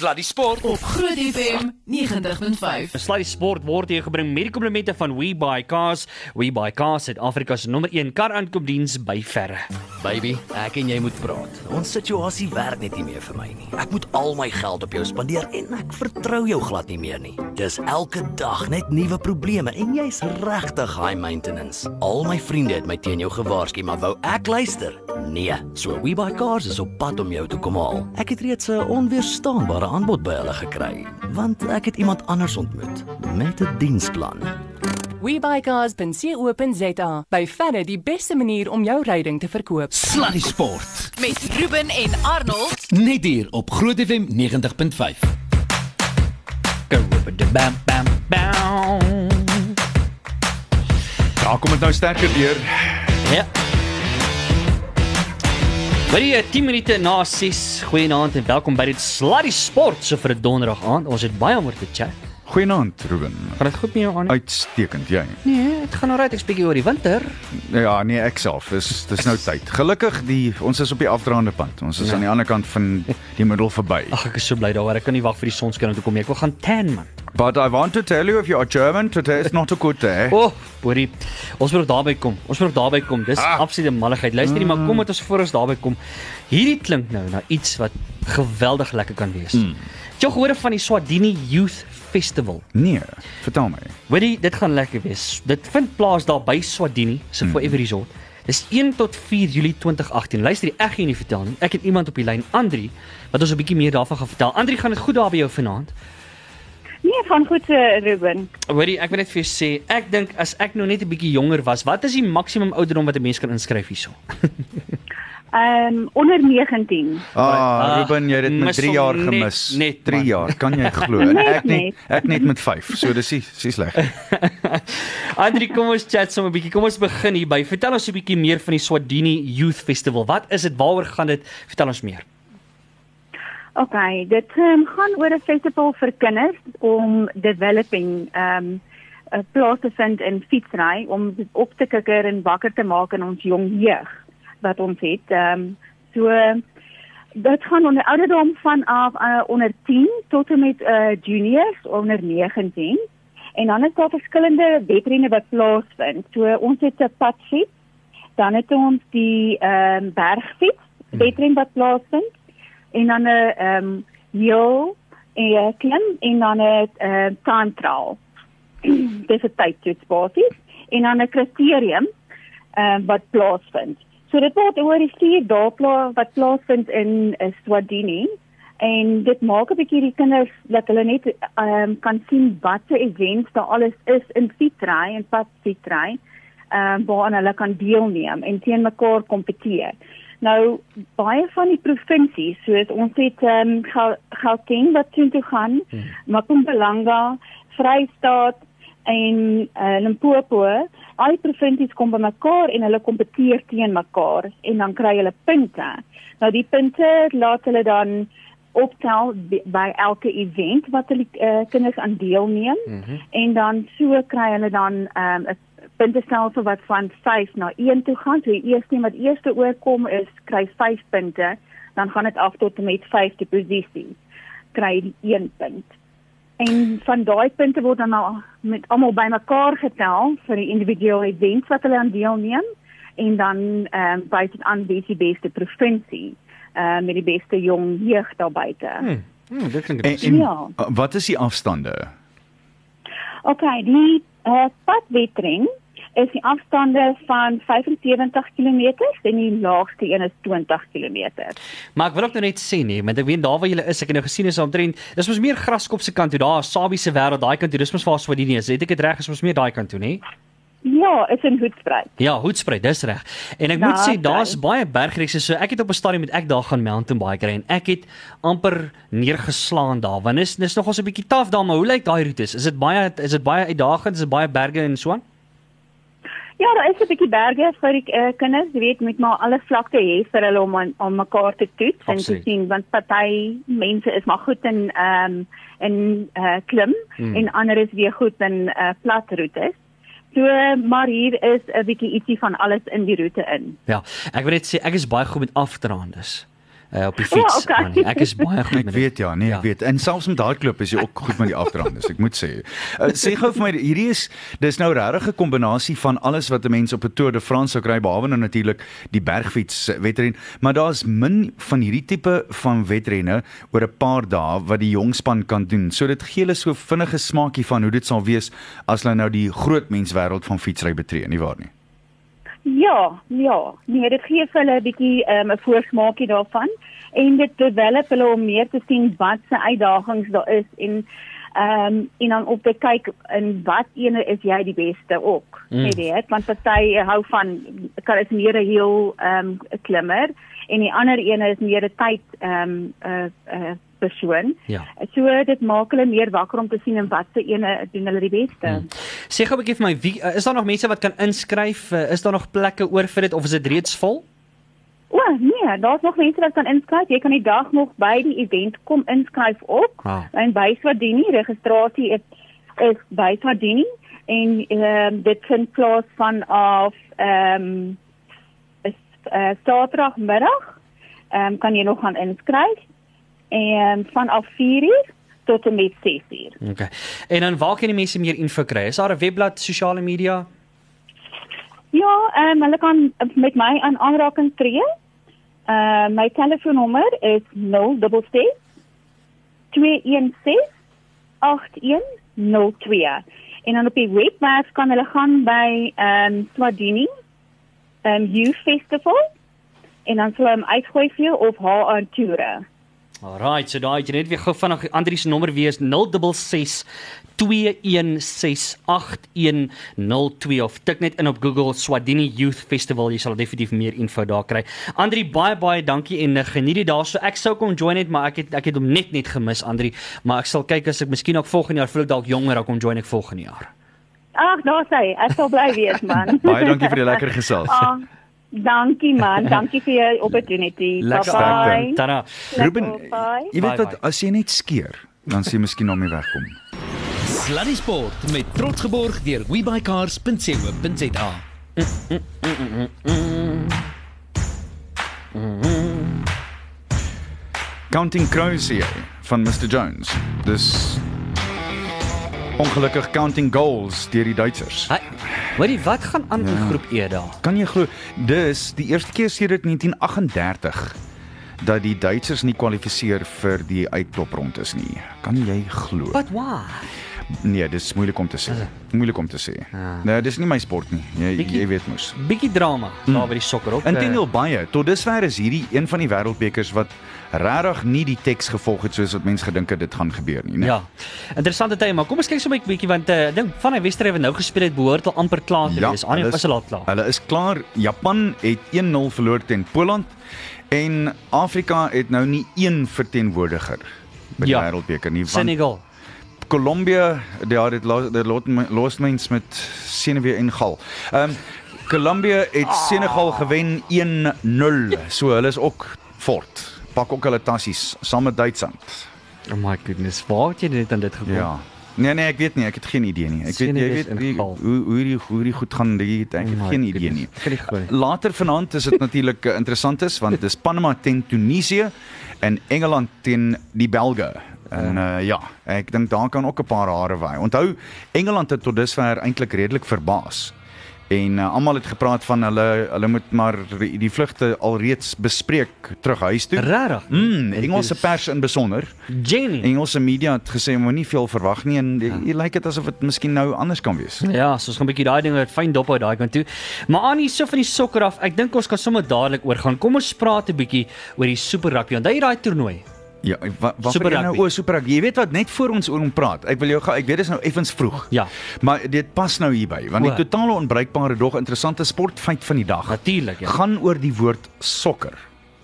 Sluddy Sport op Groot FM 90.5. Sluddy Sport word hier gebring met die komplemente van We Buy Cars. We Buy Cars het Afrika se nommer 1 kar aankoopdiens by verre. Baby, ek en jy moet praat. Ons situasie werk net nie meer vir my nie. Ek moet al my geld op jou spandeer en ek vertrou jou glad nie meer nie. Dis elke dag net nuwe probleme en jy's regtig high maintenance. Al my vriende het my teen jou gewaarsku, maar wou ek luister? Nee. So We Buy Cars is op pad om jou te kom haal. Ek het reeds 'n onweerstaanbare aanbod by hulle gekry, want ek het iemand anders ontmoet met 'n diensplan. WeBuyCars.co.za. By verre die beste manier om jou ryding te verkoop. Sluddy Sport met Ruben en Arnold. net hier op Groot FM 90.5. Go with the bam bam bam. Ja, kom dit nou sterker deur. Ja. Baie 10 minute na 6. Goeienaand en welkom by dit Sluddy Sport so vir 'n donderdag aand. Ons het baie om oor te chat. Goeienaand, Ruben. Gaan dit goed met jou aan? Uitstekend, jy. Nee, dit gaan alright. Ek bietjie oor die winter. Ja, nee, ek self. Dis dis nou tyd. Gelukkig die ons is op die afdraande pad. Ons is Ja. aan die ander kant van die middel verby. Ag, ek is so bly daaroor. Ek kan nie wag vir die sonskyn om te kom nie. Ek wil gaan tan man. But I want to tell you if you are German, today is not a good day. Oh, Boerie. Ons moet nog daarby kom. Ons moet nog daarby kom. Dis Ah. absolute malligheid. Luister nie, maar kom met ons voor ons daarby kom. Hierdie klink nou na iets wat geweldig lekker kan wees. Mm. Jy gehoor van die Swadini Youth Festival? Nee, vertel my. Hoorie, dit gaan lekker wees. Dit vind plaas daar by Swadini se Forever Resort. Dis 1 tot 4 Julie 2018. Luister, ek gaan nie vertel nie. Ek het iemand op die lyn, Andri, wat ons 'n bietjie meer daarvan gaan vertel. Andri, gaan dit goed daar by jou vanaand? Nee, van goed uh, Ruben. Hoorie, ek wil net vir jou sê, ek dink as ek nou net 'n bietjie jonger was, wat is die maksimum ouderdom wat 'n mens kan inskryf hierso? Ehm um, onder 19. Ah, Ah, Ruben, jy het dit met mis 3 hom jaar net- gemis. net, 3 man. jaar, kan jy glo? Net Ek net net. ek net met 5. So dis dis sleg. Andri, kom ons chat sommer 'n bietjie. Kom ons begin hierby. Vertel ons 'n bietjie meer van die Swadini Youth Festival. Wat is dit? Waaroor gaan dit? Vertel ons meer. OK, dit um, gaan oor 'n festival vir kinders om developing ehm um, 'n plaas te vind in fietsry om op te kikker en wakker te maak in ons jong jeug wat ons het. Ehm um, so dit gaan onder ouderdom van af uh, onder 10 tot en met uh, juniors onder 19. En dan is daar verskillende wedrenne wat plaasvind. So ons het 'n padfiets, dan het ons die ehm um, bergfiets wedren wat plaasvind en dan 'n ehm um, heel en 'n klim en dan 'n uh, time trial. Dis 'n tydtoets basies en dan 'n kriterium ehm uh, wat plaasvind. So dit word oor die 4 dae pla wat plaasvind in uh, Swadini en dit maak 'n bietjie die kinders dat hulle net um, kan sien wat se events daar alles is in fietsry en padfietsry ehm um, waaraan hulle kan deelneem en teen mekaar kompeteer. Nou baie van die provinsies, soos ons het ehm um, Gauteng wat toe gaan, hmm. Mpumalanga, Vrystaat en uh, Limpopo, al die provinsies kom bymekaar en hulle kompeteer teen mekaar en dan kry hulle punte. Nou die punte laat hulle dan optel by- elke event wat hulle uh, kinders aan deelneem mm -hmm. en dan so kry hulle dan 'n um, puntestelsel wat van 5 na 1 toe gaan. So die eerste wat eerste oorkom is kry 5 punte, dan gaan dit af tot en met 5de posisie kry die 1 punt. En van daai punte word dan nou met almal bymekaar getel vir die individuele events wat hulle aan deelneem en dan ehm um, wys dit aan wie die beste provinsie uh, met die beste jong jeug daar buite. Hmm. Hmm, dit klink En, interessant. en Ja. wat is die afstande? OK, die uh, padwetren is die afstande van 75 km en die laagste een is 20 km. Maar ek wil ook nou net sê nee, want ek weet daar waar jy is, ek het nou gesien is omtrent dis mos meer graskop se kant toe, daar Sabie se wêreld, daai kant toe. Dis mos waar Swadini is. Het ek dit reg? Is mos meer daai kant toe, nê? Ja, is in Hoedspruit. Ja, Hoedspruit, dis reg. En ek Daar moet sê daar's baie bergreekse. So ek het op 'n stadium met ek daar gaan mountain bike ry en ek het amper neergeslaan daar. Want is dis nogals 'n bietjie taaf daar, maar hoe lyk daai roetes? Is dit baie is dit baie uitdagend? Is dit baie berge en so aan? Ja, daar is 'n bietjie berge vir die uh, kinders, jy weet, met maar alle vlakte hê vir hulle om aan, om mekaar te toets en te Absoluut. sien want party mense is maar goed in ehm um, in uh, klim Hmm. en ander is weer goed in uh, plat roetes. So maar hier is 'n bietjie ietsie van alles in die roete in. Ja, ek wil net sê ek is baie goed met afdraandes. Uh, op die fiets. O, okay. Annie. Ek is baie goed Ek met weet ja, nee, Ja. ek weet. En selfs met hardloop is jy ook goed met die afdraande, ek moet sê. Uh, sê gou vir my, hierdie is dis nou regtig 'n kombinasie van alles wat 'n mens op 'n Tour de France sou kry behalwe nou natuurlik die bergfiets eh, wedren, maar daar's min van hierdie tipe van wedrenne oor 'n paar dae wat die jong span kan doen. So dit gee hulle so vinnige smaakie van hoe dit sal wees as hulle nou die groot menswêreld van fietsry betree, nie waar nie? Ja, ja. Nee, dit gee vir hulle 'n bietjie ehm, 'n um, voorsmaakie daarvan en dit develop hulle om meer te sien wat se uitdagings daar is en ehm um, en dan op te kyk in wat ene is jy die beste ook. Mm. Weet jy, want party hou van kan is meer 'n heel ehm um, klimmer en die ander ene is meer 'n tyd ehm um, 'n uh, 'n uh, persoon. Ja. So dit maak hulle meer wakker om te sien en wat se ene doen hulle die beste. Mm. Sê gou 'n bietjie vir my, wie uh, is daar nog mense wat kan inskryf? Is daar nog plekke oor vir dit of is dit reeds vol? O, nee, daar's nog mense wat kan inskryf. Jy kan die dag nog by die event kom inskryf ook. Ah. En by Swadini registrasie is is by Swadini en ehm um, dit vind plaas vanaf ehm um, uh, Saterdagmiddag. Ehm um, kan jy nog gaan inskryf en vanaf 4uur tot en met 6uur. Okay. En dan waar kan die mense meer info kry? Is daar 'n webblad, sosiale media? Ja, ehm um, hulle kan met my aan aanraking tree. Ehm uh, my telefoonnommer is 066 216 8102. En dan op die webwerf kan hulle gaan by ehm um, Swadini um, Youth Festival en dan sal hom uitgooi vir jou of haar aan toere. Alrite, so daai het jy net weer gou vinnig Andri se nommer weer is 066 2168102 of tik net in op Google Swadini Youth Festival jy sal definitief meer info daar kry. Andri baie baie dankie en uh, geniet dit daarso. Ek sou kom join net maar ek het ek het hom net net gemis Andri, maar ek sal kyk as ek miskien ook volgende jaar voel ek dalk jonger dan kom join ek volgende jaar. Ag, daar sê, ek sal bly wees man. Baie dankie vir die lekker gesels. Ah, dankie man, dankie vir jou opportunity. Lekker Bye. Tada. Ruben, jy weet wat as jy net skeer, dan sien jy miskien nog mee wegkom. Sluddy Sport met trots geborg deur webycars.co.za. Counting Crows hier van Mr Jones. Dis ongelukkig counting goals deur die Duitsers. Hoorie, wat gaan aan in groep E daar? Kan jy glo dis die eerste keer sedert 1938 dat die Duitsers nie kwalifiseer vir die uitkloprondes nie. Kan jy glo? What why? Nee, dis moeilik om te sê. Moeilik om te sê. Ah. Nee, dis nie my sport nie. Jy Bietjie- jy weet mos. Bietjie drama daar by die sokker op. Inteendeel baie. Tot dusver is hierdie een van die wêreldbekers wat regtig nie die teks gevolg het soos wat mense gedink het dit gaan gebeur nie, né? Ja. Interessante tye, maar kom ons kyk sommer 'n bietjie want uh, ek dink van wedstryde wat nou gespeel het behoort al amper klaar te wees. Aan hulle die is al klaar. Hulle is klaar. Japan het 1-0 verloor teen Poland en Afrika het nou nie een verteenwoordiger by die Ja. wêreldbeker nie. Want Senegal. Colombia, ja, dit los dit lot los mens met senuwee en gal. Ehm um, Colombia het Ah. Senegal gewen 1-0. So hulle is ook fort. Pak ook hulle tassies saam met Duitsland. Oh my goodness, waar het jy net aan dit gekom? Ja. Nee nee, ek weet nie, ek het geen idee nie. Ek weet jy weet wie, hoe hoe die hoe die goed gaan, die, ek Oh het my geen idee goodness. nie. Later vanaand is dit natuurlik uh, interessant is want dis Panama teen Tunesië en Engeland teen die Belge. En uh, ja, ek dink daar kan ook 'n paar hare waai. Onthou, Engeland het tot dusver eintlik redelik verbaas. En uh, almal het gepraat van hulle hulle moet maar die vlugte alreeds bespreek terug huis toe. Regtig? Mm, Engelse pers in besonder. Jenny. Engelse media het gesê moenie veel verwag nie en ja. jy lyk dit asof dit miskien nou anders kan wees. Ja, so ons gaan 'n bietjie daai dinge fyn dop hou daai kant toe. Maar aan hier so van die sokker af, ek dink ons kan sommer dadelik oorgaan. Kom ons praat 'n bietjie oor die Super Rugby. Onthou jy daai toernooi? Ja, wat wat Super vir nou o, super rugby. Jy weet wat net voor ons oor hom praat. Ek wil jou gou ek weet dit is nou effens vroeg. Ja. Maar dit pas nou hierby want die totale onbruikbare dog interessante sportfeit van die dag Natuurlik, ja. gaan oor die woord sokker.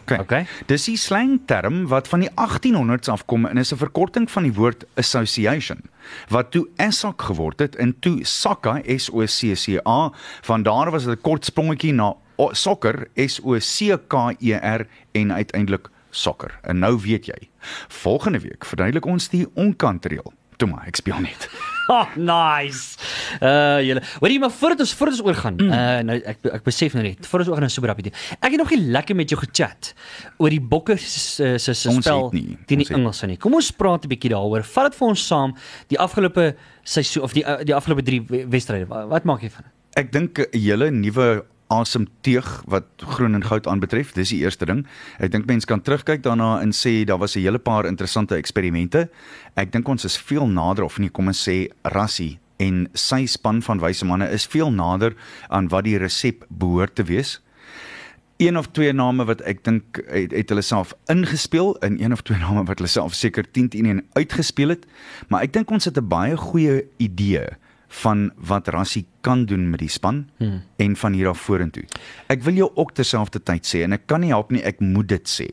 Okay. Okay. Dis die slangterm wat van die 1800s afkom en is 'n verkorting van die woord association wat toe ASOC geword het en toe SOCA S O C C A van daar was dit 'n kort sprongetjie na sokker S O C K E R en uiteindelik sokker. En nou weet jy. Volgende week verduidelik ons die onkantreël. Toe maar, ek speel net. Oh, nice. Uh julle. Hoorie maar voordat ons voordat ons oorgaan. Mm. Uh nou ek ek besef nou net, voordat ons oorgaan na Super Rugby. Ek het nog nie lekker met jou gechat oor die Bokke se se se spel teen die Engelse nie. Kom ons praat 'n bietjie daaroor. Vat dit vir ons saam die afgelope seisoen of die uh, die afgelope 3 wedstryde. Wa- Wat maak jy van? dit? Ek dink 'n hele nuwe asemteug wat groen en goud aanbetref, dis die eerste ding. Ek dink mense kan terugkyk daarna en sê daar was 'n hele paar interessante eksperimente. Ek dink ons is veel nader of nie kom ons sê Rassie en sy span van wyse manne is veel nader aan wat die resep behoort te wees. Een of twee name wat ek dink het, het hulle self ingespeel in een of twee name wat hulle self seker 10 teen 1 uitgespeel het, maar ek dink ons het 'n baie goeie idee van wat Rassie kan doen met die span hmm. en van hier af vorentoe. Ek wil jou ook terselfdertyd sê en ek kan nie help nie, ek moet dit sê.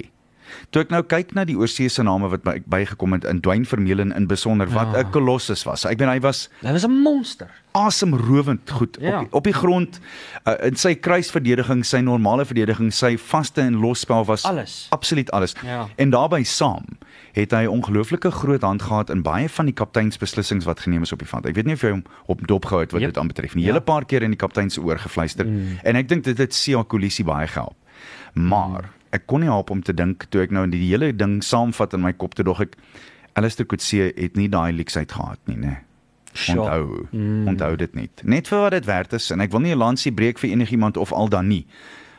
Toe ek nou kyk na die oorseese name wat by, bygekom het in Dwayne Vermeulen in besonder wat 'n kolossus was. Ek bedoel hy was Hy was 'n monster. asemrowend goed Ja. op die, op die grond uh, in sy kruisverdediging, sy normale verdediging, sy vaste en losspel was Alles. absoluut alles. Ja. En daarbey saam het hy 'n ongelooflike groot hand gehad in baie van die kapteinsbeslissings wat geneem is op die veld. Ek weet nie of jy hom op dop gehou het wat Yep. dit aanbetref nie. Ja. Hele paar keer in die kaptein se oor gefluister mm. en ek dink dit het Sia Kolisi baie gehelp. Maar ek kon nie help om te dink toe ek nou die hele ding saamvat in my kop toe dog ek Alistair Coetzee het nie daai leksheid gehad nie, né? Sure. Onthou, mm. onthou dit net. Net vir wat dit werd is en ek wil nie 'n lansie breek vir enigiemand of al dan nie.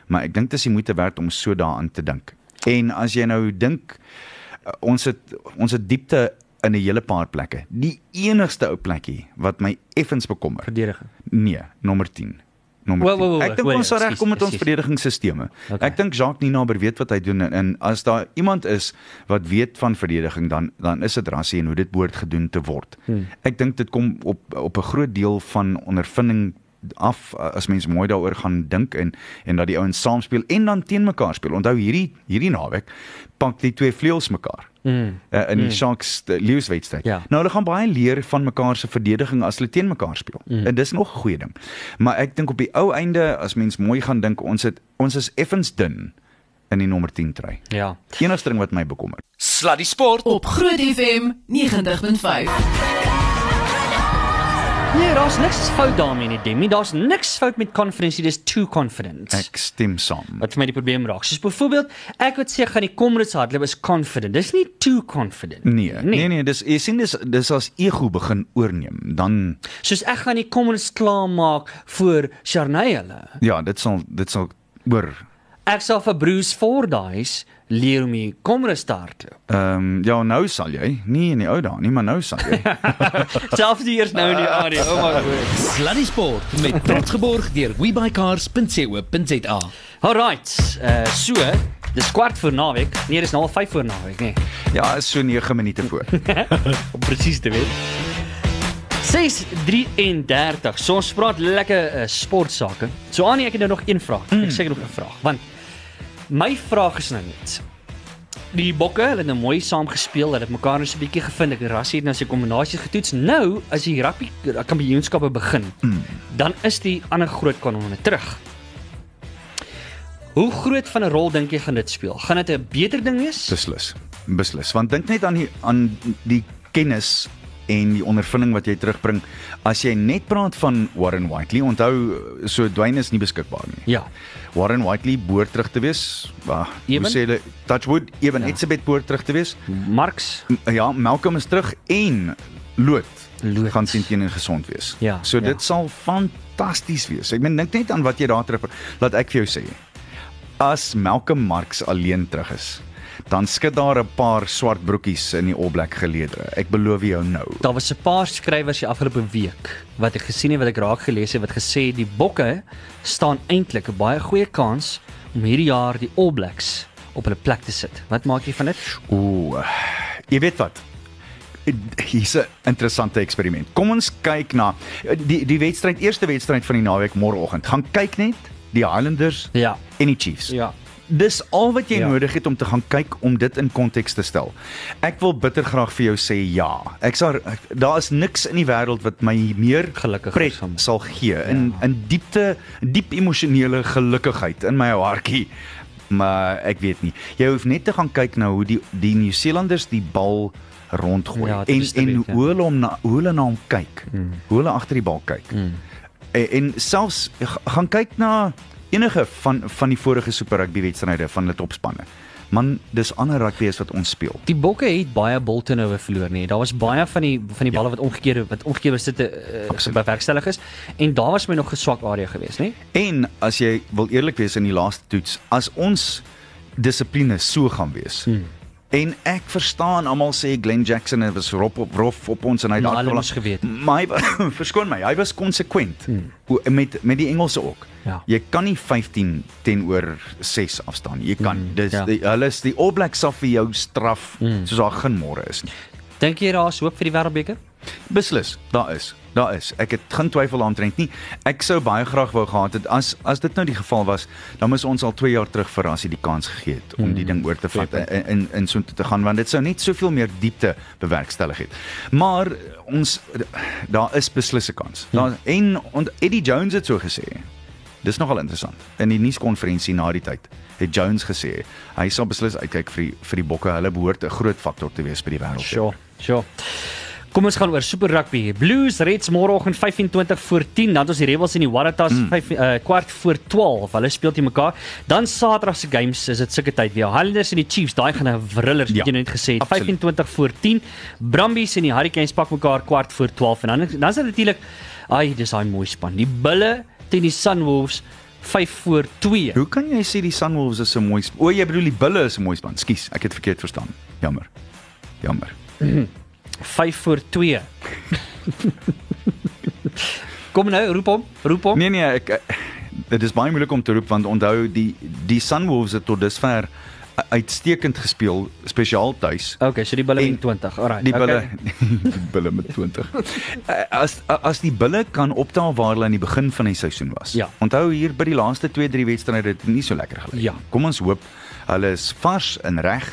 Maar ek dink dit is die moeite werd om so daaraan te dink. En as jy nou dink ons het ons het diepte in 'n hele paar plekke. Die enigste ou plekkie wat my effens bekommer. Verdediging. Nee, nommer 10. Nommer Wo, 10. wo, wo, wo, ek dink wo, ons sal ekskuus, regkom met ons verdedigingsstelsels. Okay. Ek dink Jacques Ninaber weet wat hy doen en, en as daar iemand is wat weet van verdediging dan dan is dit Rassie en hoe dit behoort gedoen te word. Hmm. Ek dink dit kom op op 'n groot deel van ondervinding af as mens mooi daaroor gaan dink en en dat die ouens saam speel en dan teen mekaar speel. Onthou hierdie hierdie naweek pak die twee vleuels mekaar. Mm. Uh, in die mm. Sharks leeuwswedstryd. Ja. Nou hulle gaan baie leer van mekaar se verdediging as hulle teen mekaar speel. Mm. En dis nog 'n goeie ding. Maar ek dink op die ou einde as mens mooi gaan dink, ons het ons is effens dun in die nommer 10 try. Ja. Enigste ding wat my bekommer. Sluddy Sport Op Groot FM 90.5. Nee, daar's niks fout daarmee nie, Demi. Daar's niks fout met confidence, dis too confident. Ek stem saam. wat vir my die probleem raak. Soos byvoorbeeld, ek wil sê gaan die Comrades hardloop is confident. Dis nie too confident. Nee, nee, nee, dis jy sien dis dis as ego begin oorneem, dan Soos ek gaan die Comrades klaarmaak vir Sharnay hulle. ja, dit sal dit sal oor Ek sal vir Bruce Fordyce leer om die Comrades te hardloop. Ehm um, ja, nou sal jy. Nie in die ou dae nie, maar nou sal jy. Selfs die eers nou in die aard. Oh my god. Sluddy Sport met trots geborg deur webycars.co.za. Alright. Uh so, dis kwart voor naweek. Nee, dis nou al 5 voor naweek, nee. ja, is so 9 minute voor. om presies te weet. 6:33. So ons praat lekker uh, sportsake. So Annie, ek het nou nog een vraag. Ek sê nog 'n vraag, want my vraag is nou net. Die bokke, hulle het nou mooi saam gespeel, hulle het mekaar net so 'n bietjie gevind. Ek Rassie het nou sy kombinasies getoets. Nou, as die rugby kampioenskappe begin, mm. dan is die ander groot kanonne terug. Hoe groot van 'n rol dink jy gaan dit speel? Gaan dit 'n beter ding wees? Beslis. Beslis. Want dink net aan die aan die kennis en die ondervinding wat jy terugbring as jy net praat van Warren Whiteley. Onthou so Dwayne is nie beskikbaar nie. Ja. Warren Whiteley behoort terug te wees. Wag, hoe sê hulle Touchwood, Ewen Ja. ja. Etzebeth behoort terug te wees. Marx Ja, Malcolm is terug en Loot Loot. gaan teen teen en gesond wees. Ja, So ja. dit sal fantasties wees. Ek meen dink net aan wat jy daar terug laat ek vir jou sê. As Malcolm Marx alleen terug is, dan skud daar 'n paar swart broekies in die All Black geleedere. Ek beloof jou nou. Daar was 'n paar skrywers die afgelope week wat ek gesien het wat ek raak gelees het wat gesê die Bokke staan eintlik 'n baie goeie kans om hierdie jaar die All Blacks op hulle plek te sit. Wat maak jy van dit? Ooh. Jy weet wat? Hier's 'n interessante eksperiment. Kom ons kyk na die die wedstryd, eerste wedstryd van die naweek môreoggend. Gaan kyk net die Highlanders Ja. en die Chiefs. Ja. Dis al wat jy Ja. ja. nodig het om te gaan kyk om dit in konteks te stel. Ek wil bitter graag vir jou sê ja. Ek sal daar is niks in die wêreld wat my meer Gelukkig pret sal gee in in diepte diep emosionele gelukkigheid in my hartjie. Maar ek weet nie. Jy hoef net te gaan kyk na hoe die die Nieu-Seelanders die bal rondgooi Ja, en en weet, ja. hoe hulle hom na hoe hulle na hom kyk. Mm. Hoe hulle agter die bal kyk. Mm. En, en selfs gaan kyk na enige van van die vorige Super Rugby wedstryde van hulle topspanne. Man, dis ander rugby as wat ons speel. Die Bokke het baie bolturnover verloor nie. Daar was baie van die van die balle wat omgekeerde wat omgekeerde sitte uh, Absoluut. bewerkstellig is en daar was my nog 'n swak area geweest, nê? En as jy wil eerlik wees in die laaste toets, as ons dissipline so gaan wees. Hmm. En ek verstaan almal sê Glenn Jackson het was rof op rof op ons en hy het daar moes geweet. Maar verskoon my, hy was konsekwent Hmm. hmm. met met die Engelse ook. Ja. Jy kan nie 15 teenoor 6 afstaan nie. Jy kan Hmm, dis ja. die, hulle is die All Blacks sal vir jou straf Hmm. soos daar geen môre is nie. Dink jy daar is hoop vir die wêreldbeker? Beslis, daar is. Daar is. Ek het geen twyfel aantrent nie. Ek sou baie graag wou gehad het as as dit nou die geval was, dan moes ons al 2 jaar terug vir Rassie die kans gegee het om die ding oor te vat Goeie in in, in so te gaan want dit sou net soveel meer diepte bewerkstellig het. Maar ons daar is beslis 'n kans. Daar en ont, Eddie Jones het so gesê. Dis nogal interessant. In die nuuskonferensie na die tyd het Jones gesê hy sal beslis uitkyk vir die, vir die bokke. Hulle behoort 'n groot faktor te wees by die wêreld. Sure, sure. Kom ons gaan oor Super Rugby. Blues Reds môreoggend 25 voor 10, dan het ons die Rebels en die Waratahs mm. 5 uh, kwart voor 12. Hulle speel teen mekaar. Dan Saterdag se games is dit sulke tyd weer. Highlanders en die Chiefs, daai gaan 'n thriller, Ja, ja, jy net gesê het. absoluut. 25 voor 10. Brumbies en die Hurricanes pak mekaar kwart voor 12 en dan dan is dit natuurlik ai, dis daai mooi span. Die Bulle teen die Sunwolves 5 voor 2. Hoe kan jy sê die Sunwolves is so mooi? sp- O, jy bedoel die Bulle is 'n mooi span. Skus, ek het verkeerd verstaan. Jammer. Jammer. 5 voor 2. Kom nou, roep hom, roep hom. Nee nee, ek ek- dit is baie moeilik om te roep want onthou die die Sunwolves het tot dusver uitstekend gespeel, spesiaal tuis. Okay, so die Bulle En wen 20. Alraai. Die bulle Okay. die bulle met 20. Eh, As as die bulle kan opdaal waar hulle aan die begin van die seisoen was. Ja. Onthou hier by die laaste 2-3 wedstryde het dit nie so lekker gelyk. Ja. nie. Kom ons hoop hulle is vars en reg.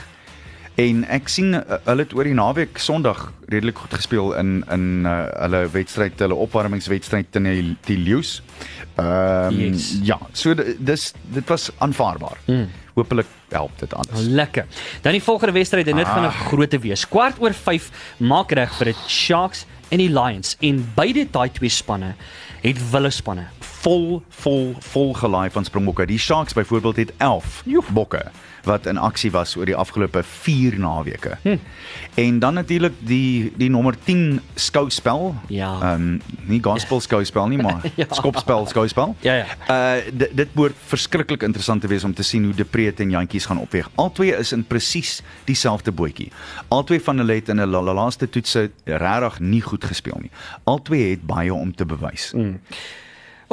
En ek sien uh, hulle het oor die naweek Sondag redelik goed gespeel in in uh, hulle wedstryd, hulle opwarmingswedstryd teen die, die Leeu's. Ehm um, Yes. ja, so dis dit was aanvaarbaar. Mm. Hoopelik help dit anders. Lekker. Dan die volgende wedstryd en dit gaan 'n Ah. groot wees. Kwart oor 5 maak reg vir die Sharks en die Lions en beide daai twee spanne het wille spanne. vol vol vol gelaai van Springbokke. Die Sharks byvoorbeeld het 11 Joef. bokke wat in aksie was oor die afgelope 4 naweke. Hm. En dan natuurlik die die nommer 10 skouspel. Ja. Ehm um, nie gospel skouspel nie, maar Ja. skopspel skouspel. Ja, ja. Uh dit dit behoort verskriklik interessant te wees om te sien hoe Depreet en Jantjies gaan opweeg. Albei is in presies dieselfde bootjie. Albei van hulle het in hulle laaste toetse regtig nie goed gespeel nie. Albei het baie om te bewys. Mm.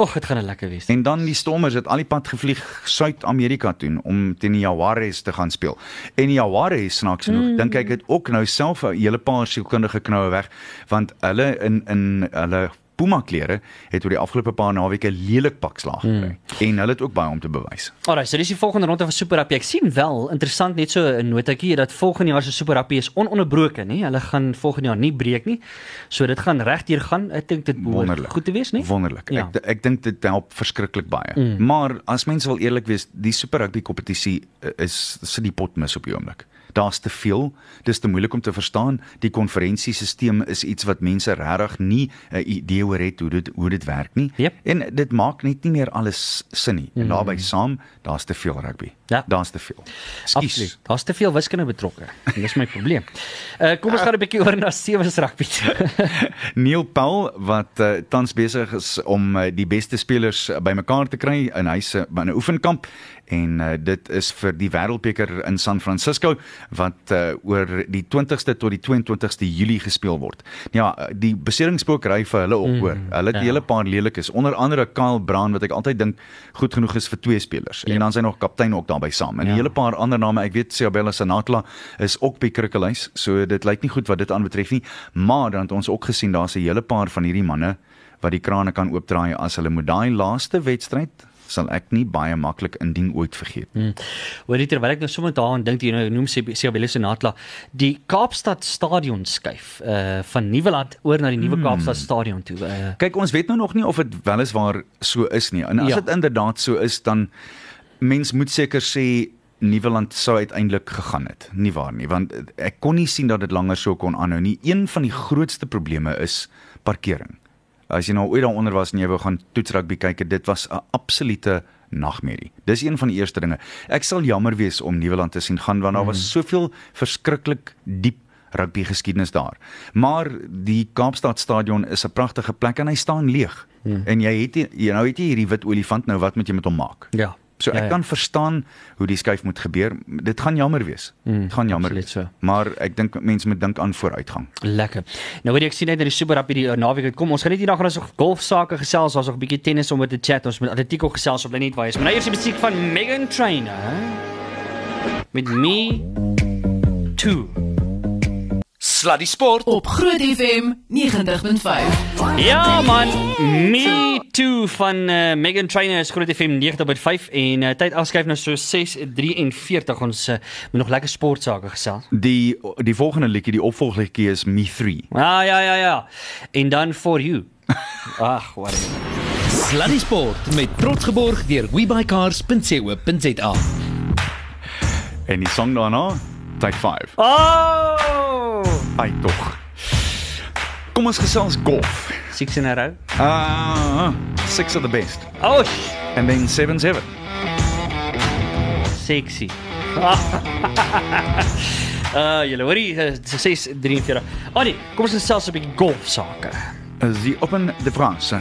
Och, dit gaan 'n lekker wees. En dan die Stormers het al die pad gevlieg Suid-Amerika toe om teen die Jaguars te gaan speel. En die Jaguars snaaks genoeg, mm. dink ek het ook nou self 'n hele paar sielkundige knoue weg want hulle in in hulle Puma klere het oor die afgelope paar naweke lelik pak slaag gekry. Mm. En hulle het ook baie om te bewys. Alraai, so dis die volgende ronde van Super Rugby. Ek sien wel interessant net so 'n notaatjie dat volgende jaar se Super Rugby is ononderbroke, nê? Hulle gaan volgende jaar nie breek nie. So dit gaan regdeur gaan. Ek dink dit behoort goed te wees, nê? Wonderlik. Ja. Ek ek dink dit help verskriklik baie. Mm. Mm. Maar as mense wil eerlik wees, die Super Rugby kompetisie eh, is sit die pot mis op die oomblik. Daar's te veel, dis te moeilik om te verstaan. Die konferensiesisteem is iets wat mense regtig nie 'n idee oor het hoe dit hoe dit werk nie. Yep. En dit maak net nie meer alles sin nie. En Mm. daarbey saam, daar's te veel rugby. Ja. Daar's te veel. Absoluut. Daar's te veel wiskunde betrokke. En dis my probleem. Uh kom ons gaan 'n bietjie oor na sewe rugby. Neil Paul wat uh, tans besig is om uh, die beste spelers uh, bymekaar te kry in hy se in 'n oefenkamp en uh, dit is vir die Wêreldbeker in San Francisco wat uh, oor die 20ste tot die 22ste Julie gespeel word. Ja, die beseringspokery vir hulle ook hoor. Hulle het 'n ja. hele paar lelikes, onder andere Kyle Brown wat ek altyd dink goed genoeg is vir twee spelers. Ja. En dan sy nog kaptein ook daarbey saam. En 'n Ja. hele paar ander name, ek weet Siabella Sanatla is ook by Krikkelhuis, so dit lyk nie goed wat dit aanbetref nie, maar dan het ons ook gesien daar's 'n hele paar van hierdie manne wat die krane kan oopdraai as hulle moet daai laaste wedstryd sal ek nie baie maklik indien ooit vergeet. Hmm. Hoor jy terwyl ek nou sommer daaraan dink jy nou noem Siabelle Senatla die Kaapstad stadion skuif uh van Nieuweland oor na die nuwe Hmm. Kaapstad stadion toe. Uh Kyk, ons weet nou nog nie of dit weliswaar so is nie. En as Ja. dit inderdaad so is, dan mens moet seker sê Nieuweland sou uiteindelik gegaan het. Nie waar nie, want ek kon nie sien dat dit langer so kon aanhou nie. Een van die grootste probleme is parkering. As jy nou ooit daaronder was en jy wou gaan toetsrugby kyk, dit was 'n absolute nagmerrie. Dis een van die eerste dinge. Ek sal jammer wees om Nieuweland te sien gaan want daar was soveel verskriklik diep rugby geskiedenis daar. Maar die Kaapstad stadion is 'n pragtige plek en hy staan leeg. Hmm. En jy het jy nou het jy hierdie wit olifant nou wat moet jy met hom maak? Ja. So ek Ja, ja. kan verstaan hoe die skuif moet gebeur. Dit gaan jammer wees. Mm, Dit gaan jammer wees. so. Maar ek dink mense moet dink aan vooruitgang. Lekker. Nou weet ek sien net dat die Super Rugby die uh, naweek kom. Ons gaan net hierdag ons nog golfsake gesels, ons nog 'n bietjie tennis om oor te chat. Ons met atletiek ook gesels op bly net waar jy is. Maar nou eers die musiek van Megan Trainor. Met me too. Sluddy Sport Op Groot FM 90.5. Ja man, me too van uh, Megan Trainor is Groot FM 90.5 en uh, tyd afskuif nou so 6:43. Ons uh, moet nog lekker sportsake gesels. Die die volgende liedjie, die opvolgliedjie is Me 3. Ah ja ja ja. En dan for you. Ag, wat. Sluddy Sport met trots geborg deur webycars.co.za. En die song daarna, Tyd 5. Oh! Ai tog. Kom ons gesels golf. Six in a row. Ah, six of the best. Oh, And then 7-7. sexy. Uh, julle hoorie, uh, 6:43. Oh nee, kom ons gesels 'n bietjie golf sake. is die Open de France.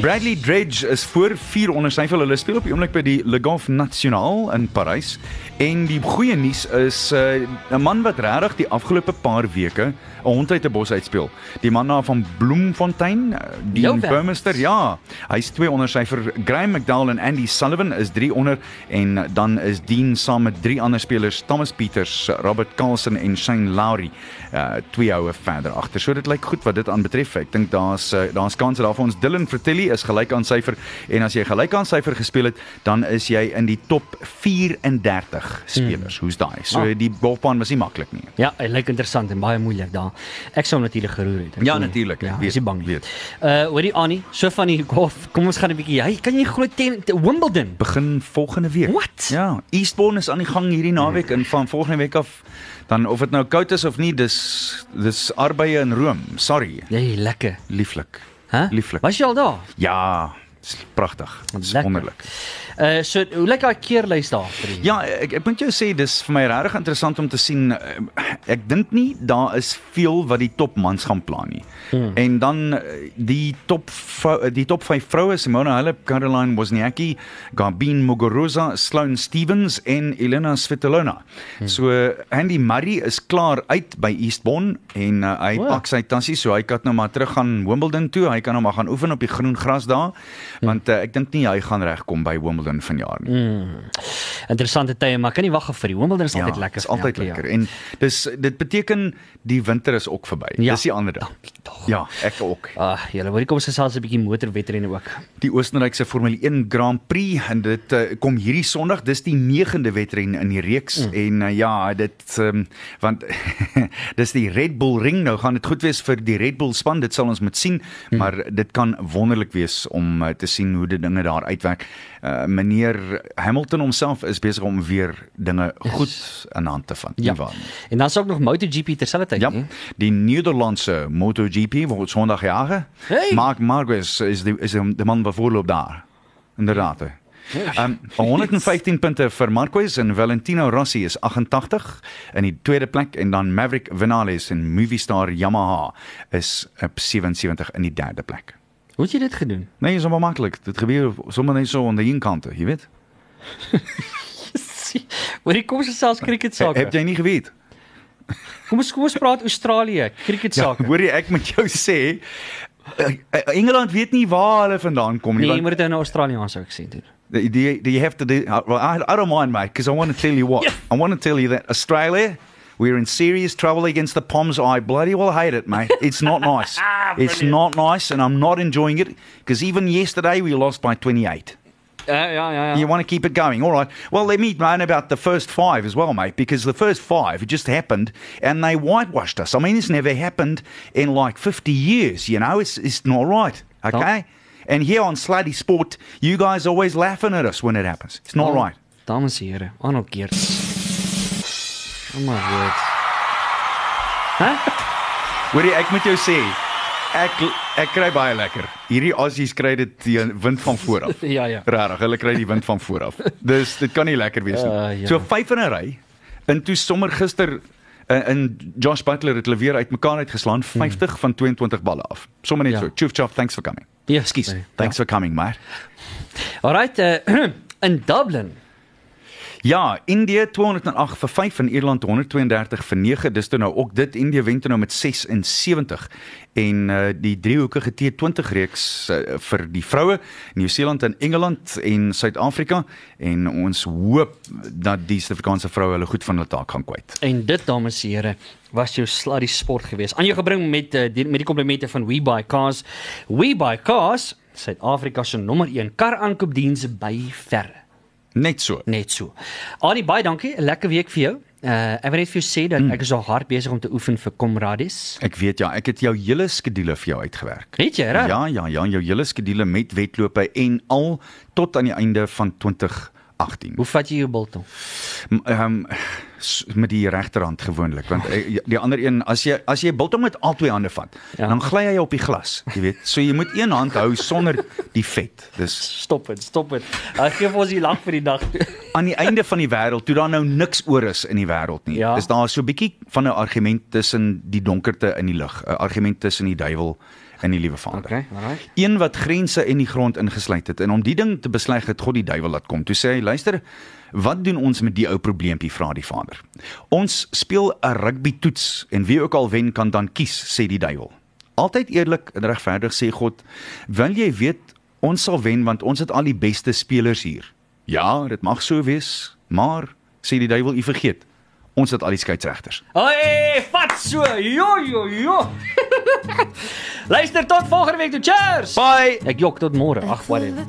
Bradley Dredge is voor 4 onder syfel. Hulle speel op die oomblik by die Le Golf National in Parys. En die goeie nuus is 'n uh, man wat regtig die afgelope paar weke 'n hond uit 'n bos uitspeel. Die man daar van Bloemfontein, uh, die. Burmester, ja. Hy's 2 onder syfer. Graham McDowell en Andy Sullivan is 3 onder en dan is Dean saam met drie ander spelers, Thomas Pieters, Robert Carlson en Shane Lowry, uh twee houe verder agter. So dit lyk goed wat dit aanbetref. Ek dink daar's uh, daar's kanse daar vir ons. Dylan Fratelli is gelyk aan syfer en as jy gelyk aan syfer gespeel het, dan is jy in die top 34 spelers. Hoe's daai? So Ah. die golfbaan was nie maklik nie. Ja, hy lyk interessant en baie moeilik daar. Ek sou natuurlik geroer het. Ek Ja, natuurlik, ek Ja, weet, is bang nie. weet. Uh, hoorie Annie, so van die golf. Kom ons gaan 'n bietjie. Hy kan jy glo te- Wimbledon. begin volgende week. What? Ja, Eastbourne is aan die gang hierdie naweek en van volgende week af dan of dit nou koud is of nie, dis dis arbeye in Rome. Sorry. Jy lekker. Lieflik. Hæ? Lieflik. Was jy al daar? Ja, dis pragtig. Dis Lekker. wonderlik. Uh so hoe lyk daai keerlys daar vir die? Ja, ek ek moet jou sê dis vir my regtig interessant om te sien. eh, Ek dink nie daar is veel wat die topmans gaan plan nie. Hmm. En dan eh, die top vrou, die top 5 vroue Simona Halep, Caroline Wozniacki, Garbine Muguruza, Sloane Stevens en Elena Svitolina. Hmm. So Andy Murray is klaar uit by Eastbourne en uh, hy Wow. pak sy tassie so hy kan nou maar terug gaan Wimbledon toe. Hy kan nou maar gaan oefen op die groen gras daar. Want uh, ek dink nie hy gaan regkom by Wimbledon vanjaar nie. Interessante tye, maar kan nie wag vir die Wimbledon is Ja, altyd lekker. Is altyd vir elke lekker. jaar. En dis dit beteken die winter is ook verby. Ja. Dis die ander ding. Dankie tog. Ja, ek ook. Ah, julle hoor kom ons gesels 'n bietjie motorwedrenne ook. Die Oostenrykse Formule 1 Grand Prix en dit uh, kom hierdie Sondag. Dis die 9de wedren in die reeks mm. en uh, ja, dit um, want dis die Red Bull ring. Nou gaan dit goed wees vir die Red Bull span. Dit sal ons moet sien, mm. maar dit kan wonderlik wees om uh, te sien hoe die dinge daar uitwerk. Uh, meneer Hamilton homself is besig om weer dinge goed in hand te vat. Ja. En dan is ook nog MotoGP terselfdertyd, Ja, nie? die Nederlandse MotoGP wordt zondag jagen. Hey. Mark Marquez is de, is de man bij voorloop daar. Inderdaad. Um, 115 punten voor Marquez en Valentino Rossi is 88 in die tweede plek en dan Maverick Vinales en Movistar Yamaha is op 77 in die derde plek. Hoe het jy dit gedoen? Nee, is allemaal makkelijk. Dit gebeurt zomaar net zo aan de inkanten, je weet. Hoorie kom ons gesels cricket He, sake. heb jij niet geweten? Kom ons kom ons praat Australië, cricket Ja, sake. hoor jy ek moet jou sê eh, eh, Engeland weet nie waar hulle vandaan kom nie. Nee, jy moet dit nou Australiërs ook sien doen. Do you, do you have to do? uh, Well, I, I don't mind, mate, because I want to tell you what. I want to tell you that Australia, we're in serious trouble against the Poms. I bloody well hate it, mate. It's not nice. it's not nice, and I'm not enjoying it because even yesterday we lost by 28. Ja ja ja You want to keep it going, all right? Well, let me moan about the first five as well, mate, because the first five it just happened and they whitewashed us. I mean, this never happened in like 50 years. You know, it's it's not right. Okay. And here on Slutty Sport, you guys always laughing at us when it happens. It's not Oh. right. Dames en here, Arnold Geerts. Oh my word. Huh? Hæ? Hoorie, ek moet jou sê, ek ek kry baie lekker. Hierdie Aussies kry dit die wind van voor af. Ja, ja. Regtig, hulle kry die wind van voor af. Dis dit kan nie lekker wees nie. Uh, ja. So vyf in 'n ry. En toe sommer gister in, in Josh Butler het hulle weer uitmekaar uitgeslaan 50 van 22 balle af. Sommer net Ja. so. Choof choof, thanks for coming. Ja, Skus. nee, Thanks for coming, mate. Alright, uh, in Dublin. Ja, Indië 208 vir 5 en Ierland 132 vir 9. Dis toe nou ook dit Indië wen toe nou met 76 en uh, die driehoekige T20 reeks uh, vir die vroue, Nieu-Seeland en Engeland en Suid-Afrika en ons hoop dat die Suid-Afrikaanse vroue hulle goed van hulle taak gaan kwyt. En dit dames en here was jou sluddy sport geweest. Aan jou gebring met uh, die, met die komplimente van We Buy Cars. We Buy Cars, Suid-Afrika se nommer 1 kar aankoopdiens by verre. Net so. Net so. Annie, baie dankie. 'n Lekker week vir jou. Uh ek wil net vir jou sê dat ek is al hard besig om te oefen vir Komrades. Ek weet ja, ek het jou hele skedule vir jou uitgewerk. Weet jy, reg? Ja, ja, ja, jou hele skedule met wedlope en al tot aan die einde van 2018. Hoe vat jy jou biltong? Ehm um, met die regterhand gewoonlik want eh, die ander een as jy as jy biltong met al twee hande vat Ja. dan gly hy op die glas jy weet so jy moet een hand hou sonder die vet dis Stop dit, stop dit. Ek gee vir ons die lag vir die dag. aan die einde van die wêreld toe daar nou niks oor is in die wêreld nie Ja. is daar so 'n bietjie van 'n argument tussen die donkerte in die lig 'n argument tussen die duiwel en die liewe Vader Okay, alright. een wat grense in die grond ingesluit het en om die ding te besleg het God die duiwel laat kom. Toe sê hy: "Luister, wat doen ons met die ou probleempie?" vra die Vader. "Ons speel 'n rugby toets en wie ook al wen kan dan kies," sê die duiwel. Altyd eerlik en regverdig sê God: "Wil jy weet ons sal wen want ons het al die beste spelers hier." Ja, dit mag so wees, maar sê die duiwel, "U vergeet, Ons het al die skeieregters. Hey, vat so. Jo jo jo. Luister tot volgende week toe. Cheers. Bye. Ek jok tot môre. Ag, whatever.